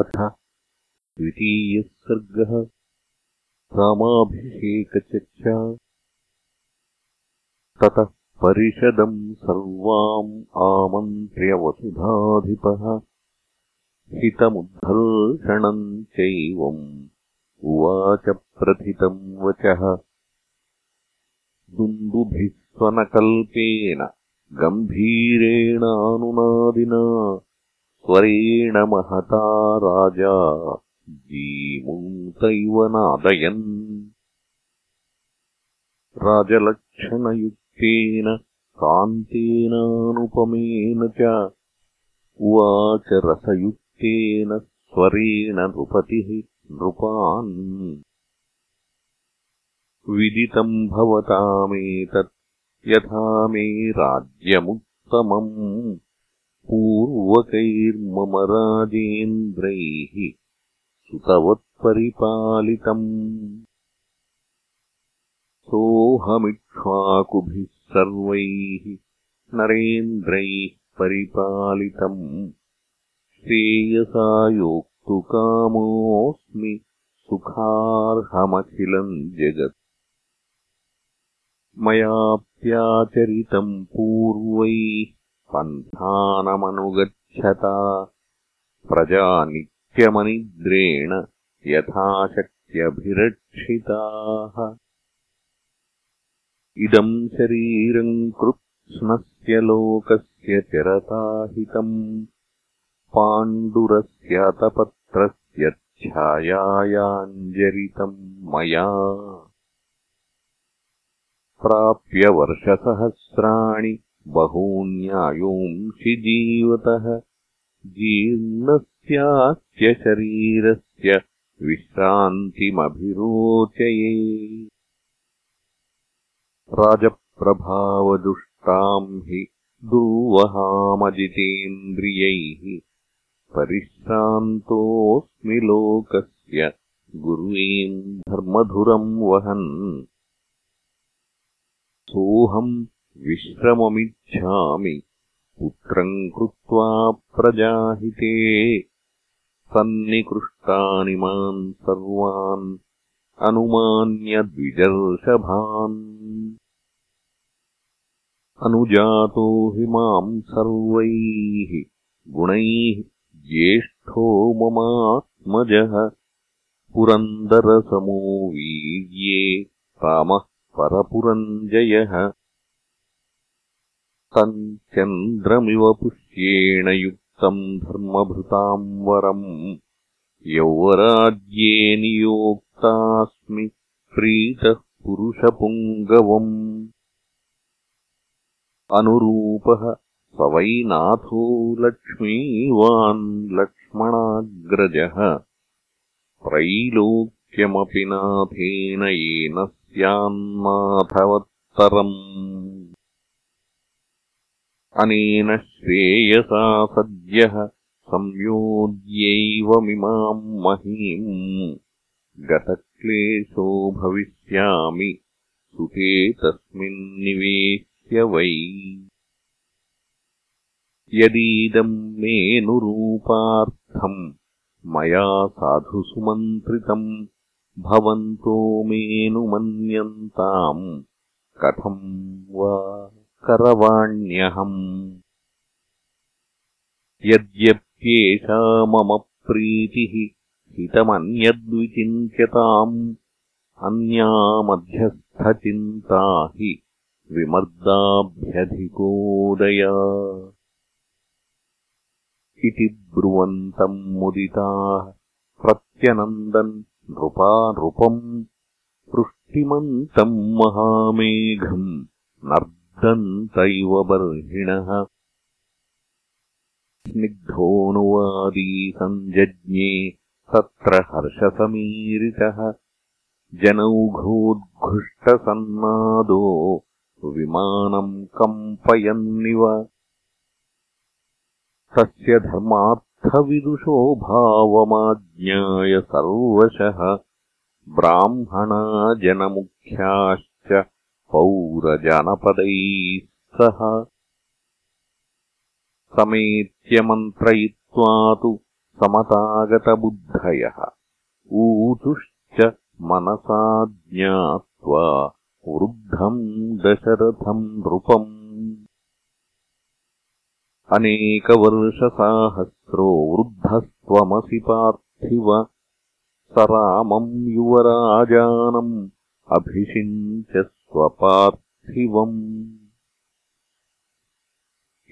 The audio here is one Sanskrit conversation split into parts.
अथ द्वितीयः सर्गः रामाभिषेकचर्चा ततः परिषदम् सर्वाम् आमन्त्र्यवसुधाधिपः हितमुद्धर्षणम् चैवम् उवाच प्रथितम् वचः। दुन्दुभिः स्वनकल्पेन गम्भीरेणानुनादिना स्वरेण महता राजा जीमूतैव नादयन्। राजलक्षणयुक्तेन कान्तेनानुपमेन च उवाच रसयुक्तेन स्वरेण नृपतिः नृपान्। विदितम् भवतामेतत् यथा मे राज्यमुत्तमम् पूर्वकैर्मम राजेन्द्रैः सुतवत्परिपालितम्। सोऽहमिक्ष्वाकुभिः सर्वैः नरेन्द्रैः परिपालितम्। श्रेयसा योक्तुकामोऽस्मि सुखार्हमखिलम् जगत्। मयाप्याचरितम् पूर्वैः पन्थानमनुगच्छता प्रजा नित्यमनिद्रेण यथाशक्त्यभिरक्षिताः। इदम् शरीरम् कृत्स्नस्य लोकस्य चरताहितम् पाण्डुरस्यातपत्रस्य छायायाञ्जरितम् मया। प्राप्य वर्षसहस्राणि बहून्यायोंषि जीवतः। जीर्णस्यास्य शरीरस्य विश्रान्तिमभिरोचये। राजप्रभावदुष्टाम् हि दुर्वहामजितेन्द्रियैः परिश्रान्तोऽस्मि लोकस्य गुर्वीम् धर्मधुरम् वहन्। सोऽहम् विश्रममिच्छामि। पुत्रम् कृत्वा प्रजाहिते। सन्निकृष्टानि माम् सर्वान्। अनुमान्यद्विजर्षभान् अनुजातो हि माम् सर्वैः। गुणैः ज्येष्ठो ममात्मजः। पुरन्दरसमो वीर्ये रामः परपुरञ्जयः तम् चन्द्रमिव पुष्येण युक्तम् धर्मभृताम् वरम्। यौवराज्ये नियोक्तास्मि प्रीतः पुरुषपुङ्गवम्। अनुरूपः स वै नाथो लक्ष्मीवान् लक्ष्मणाग्रजः। त्रैलोक्यमपि नाथेन येन स्यान्नाथवत्तरम् अनेन श्रेयसा सद्यः संयोज्यैवमिमाम् महीम्। गतक्लेशो भविष्यामि सुते तस्मिन्निवेश्य वै। यदीदम् मेऽनुरूपार्थम् मया साधु सुमन्त्रितम् भवन्तो मेऽनुमन्यन्ताम् कथम् वा करवाण्यहम्। यद्यप्येषा मम प्रीतिः हितमन्यद्विचिन्त्यताम् अन्यामध्यस्थचिन्ता हि विमर्दाभ्यधिकोदया। इति ब्रुवन्तम् मुदिताः प्रत्यनन्दन् नृपा नृपम् वृष्टिमन्तम् नर्दन्तैव बर्हिणः। स्निग्धोऽनुवादी सञ्जज्ञे तत्र हर्षसमीरितः। जनौघोद्घुष्टसन्नादो विमानम् कम्पयन्निव। तस्य धर्मार्थविदुषो भावमाज्ञाय सर्वशः ब्राह्मणा जनमुख्याश्च पौरजनपदैः सह समेत्य मन्त्रयित्वा तु समतागतबुद्धयः। ऊचुश्च मनसा ज्ञात्वा वृद्धम् दशरथम् नृपम्। अनेकवर्षसाहस्रो वृद्धस्त्वमसि पार्थिव। स रामम् युवराजानम् अभिषिञ्च स्वपार्थिवम्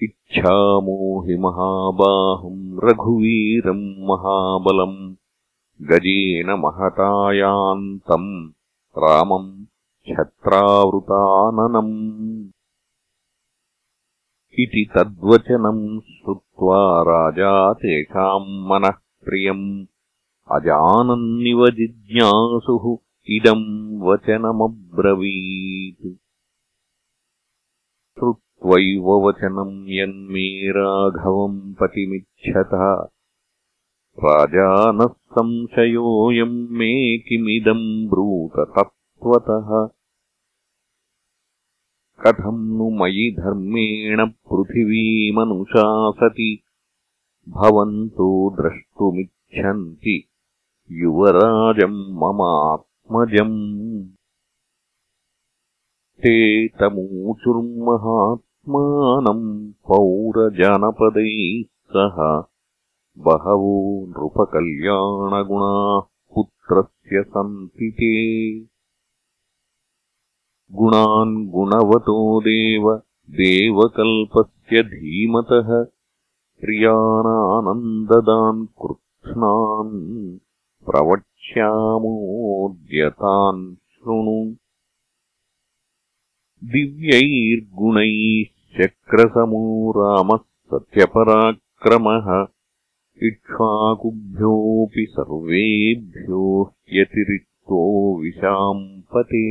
इच्छामो हि महाबाहुम् रघुवीरम् महाबलम् गजेन महतायान्तम् रामम् छत्रावृताननम्। इति तद्वचनम् श्रुत्वा राजा तेषाम् मनः प्रियम् अजानन्निव जिज्ञासुः इदम् वचनमब्रवीत्। श्रुत्वैव वचनम् यन्मे राघवम् पतिमिच्छतः। राजा नः संशयोऽयम् मे किमिदम् ब्रूत तत्त्वतः कथम् नु मयि धर्मेण पृथिवीमनुशासति भवन्तो द्रष्टुमिच्छन्ति। युवराजम् ममात्मजम् ते तमूचुर्महात्मानम् पौरजनपदैः सह बहवो नृपकल्याणगुणाः पुत्रस्य सन्ति ते। गुणान् गुणवतो देव देवकल्पस्य धीमतः प्रियानानन्ददान् कृत्स्नान् प्रवक्ष्यामोद्यतान् शृणु। दिव्यैर्गुणैश्चक्रसमो रामः सत्यपराक्रमः इक्ष्वाकुभ्योऽपि सर्वेभ्यो ह्यतिरिक्तो विशाम्पते।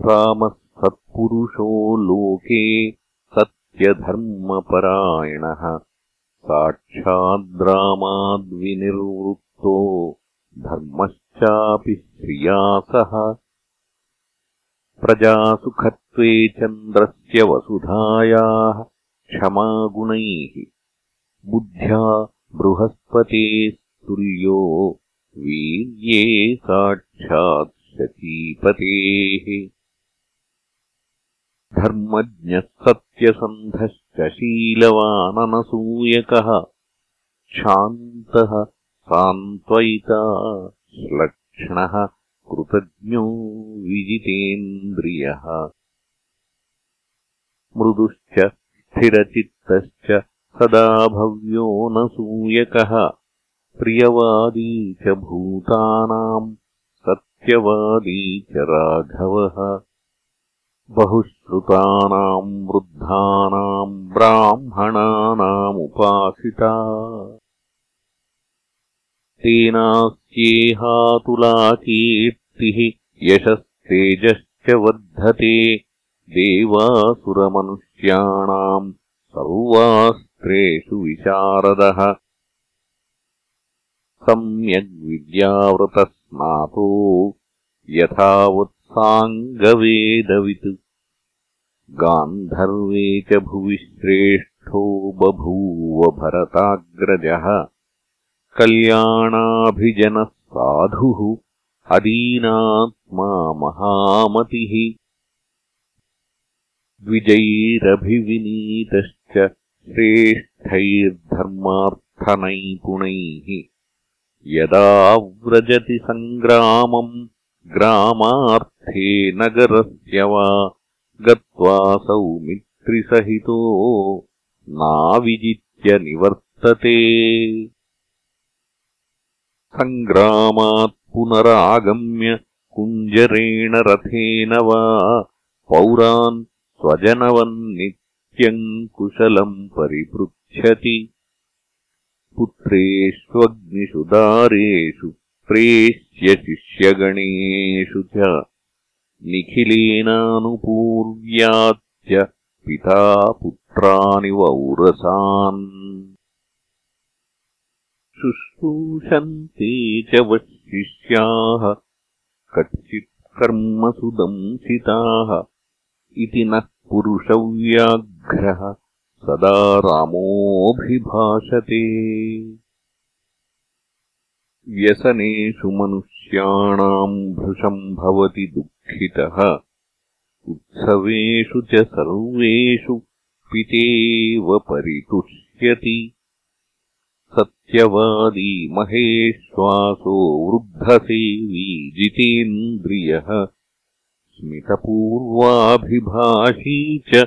रामः सत्पुरुषो लोके सत्यधर्मपरायणः साक्षाद्रामाद्विनिर्वृत्तो धर्मश्चापि श्रियासः प्रजासुखत्वे चन्द्रस्य वसुधायाः क्षमागुणैः बुद्ध्या बृहस्पतेस्तुल्यो वीर्ये साक्षात् शचीपतेः। धर्मज्ञः सत्यसन्धश्च शीलवाननसूयकः शान्तः सान्त्वयिता श्लक्ष्णः कृतज्ञो विजितेन्द्रियः। मृदुश्च स्थिरचित्तश्च सदा भव्यो न सूयकः प्रियवादी च भूतानाम् सत्यवादी च राघवः बहुश्रुतानाम् वृद्धानाम् ब्राह्मणानामुपासिता। तेनास्येहातुलाकीर् यशस्तेजश्च वर्धते। देवासुरमनुष्याणाम् सर्वास्त्रेषु विशारदः। सम्यग्विद्यावृतस्नातो यथावत्साङ्गवेदवित् गान्धर्वे च भुवि श्रेष्ठो बभूव भरताग्रजः। कल्याणाभिजनः साधुः अदीनात्मा महामतिः। द्विजैरभिविनीतश्च श्रेष्ठैर्धर्मार्थनैपुणैः। यदा व्रजति सङ्ग्रामम् ग्रामार्थे नगरस्य वा गत्वा सौमित्रिसहितो नाविजित्य निवर्तते। सङ्ग्रामात् पुनरागम्य कुञ्जरेण रथेन वा पौरान् स्वजनवन्नित्यम् कुशलम् परिपृच्छति। पुत्रेष्वग्निषु दारेषु प्रेष्यशिष्यगणेषु च निखिलेनानुपूर्व्याच्च पिता पुत्राणि वौरसान्। शुश्रूषन्ते च वशिष्याः कच्चित्कर्मसु दंसिताः इति नः पुरुषव्याघ्रः सदा रामोऽभिभाषते। व्यसनेषु मनुष्याणाम् भृशम् भवति दुःखितः उत्सवेषु च सर्वेषु पितेव परितुष्यति। सत्यवादी महेश्वासो वृद्धसेवी जितेन्द्रियः। स्मितपूर्वाभिभाषी च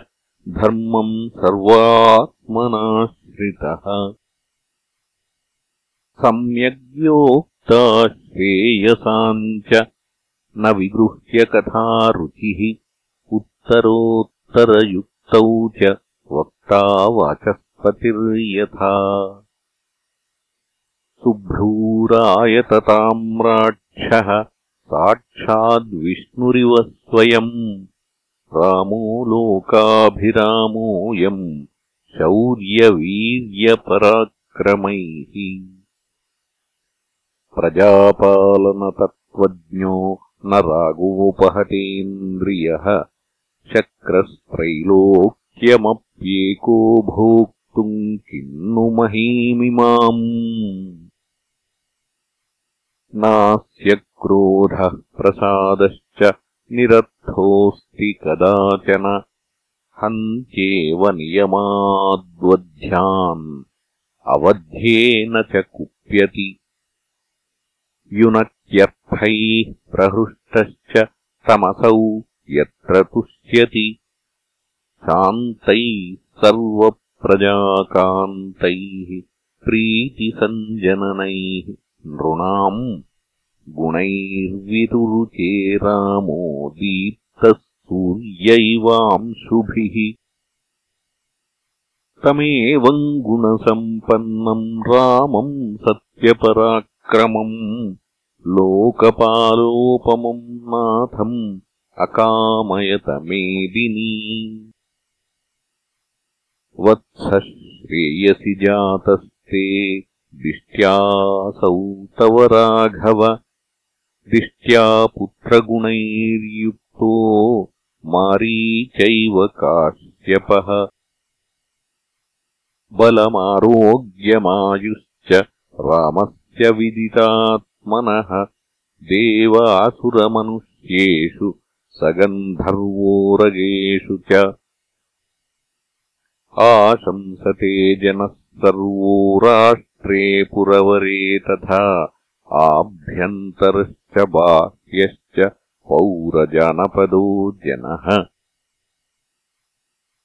धर्मम् सर्वात्मनाश्रितः। सम्यग्योक्ता श्रेयसाम् च न विगृह्य रुचिः उत्तरोत्तरयुक्तौ च वक्ता वाचस्पतिर्यथा। शुभ्रूरायतताम्राक्षः साक्षाद्विष्णुरिव स्वयम् रामो लोकाभिरामोऽयम् शौर्यवीर्यपराक्रमैः। प्रजापालनतत्त्वज्ञो न रागोपहतेन्द्रियः शक्रस्त्रैलोक्यमप्येको भोक्तुम् किन्नु महीमिमाम् नास्य क्रोधः प्रसादश्च निरर्थोऽस्ति कदाचन। हन्त्येव नियमाद्वध्यान्। अवध्येन च कुप्यति युनक्यर्थैः प्रहृष्टश्च तमसौ यत्र तुष्यति। शान्तैः सर्वप्रजाकान्तैः प्रीतिसञ्जननैः नृणाम् गुणैर्विरुरुचे रामो दीप्तः सूर्यैवांशुभिः तमेवम् गुणसम्पन्नम् रामम् सत्यपराक्रमम् लोकपालोपमम् नाथम् अकामयतमेदिनी। वत्सः श्रेयसि जातस्ते दिष्ट्यासौ तव राघव। दिष्ट्या पुत्रगुणैर्युक्तो मारीचैव काश्यपः। बलमारोग्यमायुश्च रामस्य विदितात्मनः देवासुरमनुष्येषु सगन्धर्वोरगेषु च आशंसते जनः सर्वो राष्ट्रे पुरवरे तथा आभ्यन्तरश्च बाह्यश्च पौरजनपदो जनः।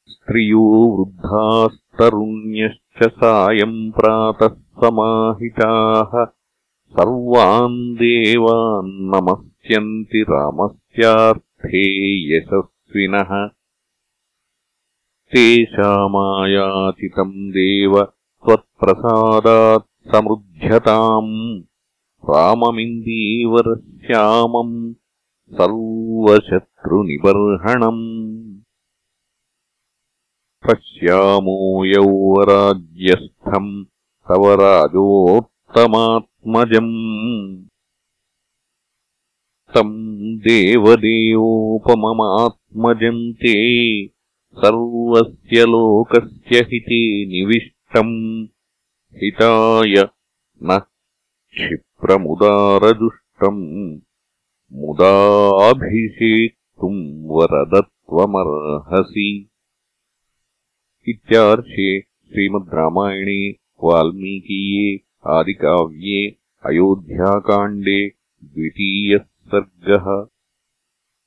स्त्रियो वृद्धास्तरुण्यश्च सायम् प्रातः समाहिताः सर्वान् देवान् नमस्यन्ति रामस्यार्थे यशस्विनः। तेषामायाचितम् देव त्वत्प्रसादात् समृध्यताम्। राममिन्दीवरश्यामम् सर्वशत्रुनिबर्हणम्। पश्यामो यौवराज्यस्थम् तव राजोत्तमात्मजम् तम् देवदेवोपममात्मजम् ते सर्वस्य लोकस्य हिते निविष्टम्। हिताय न क्षिप्रमुदारदुष्टम् मुदाभिषेक्तुम् वरदत्वमर्हसि इत्यार्षे श्रीमद् रामायणे वाल्मीकीये आदिकाव्ये अयोध्याकाण्डे द्वितीयः सर्गः।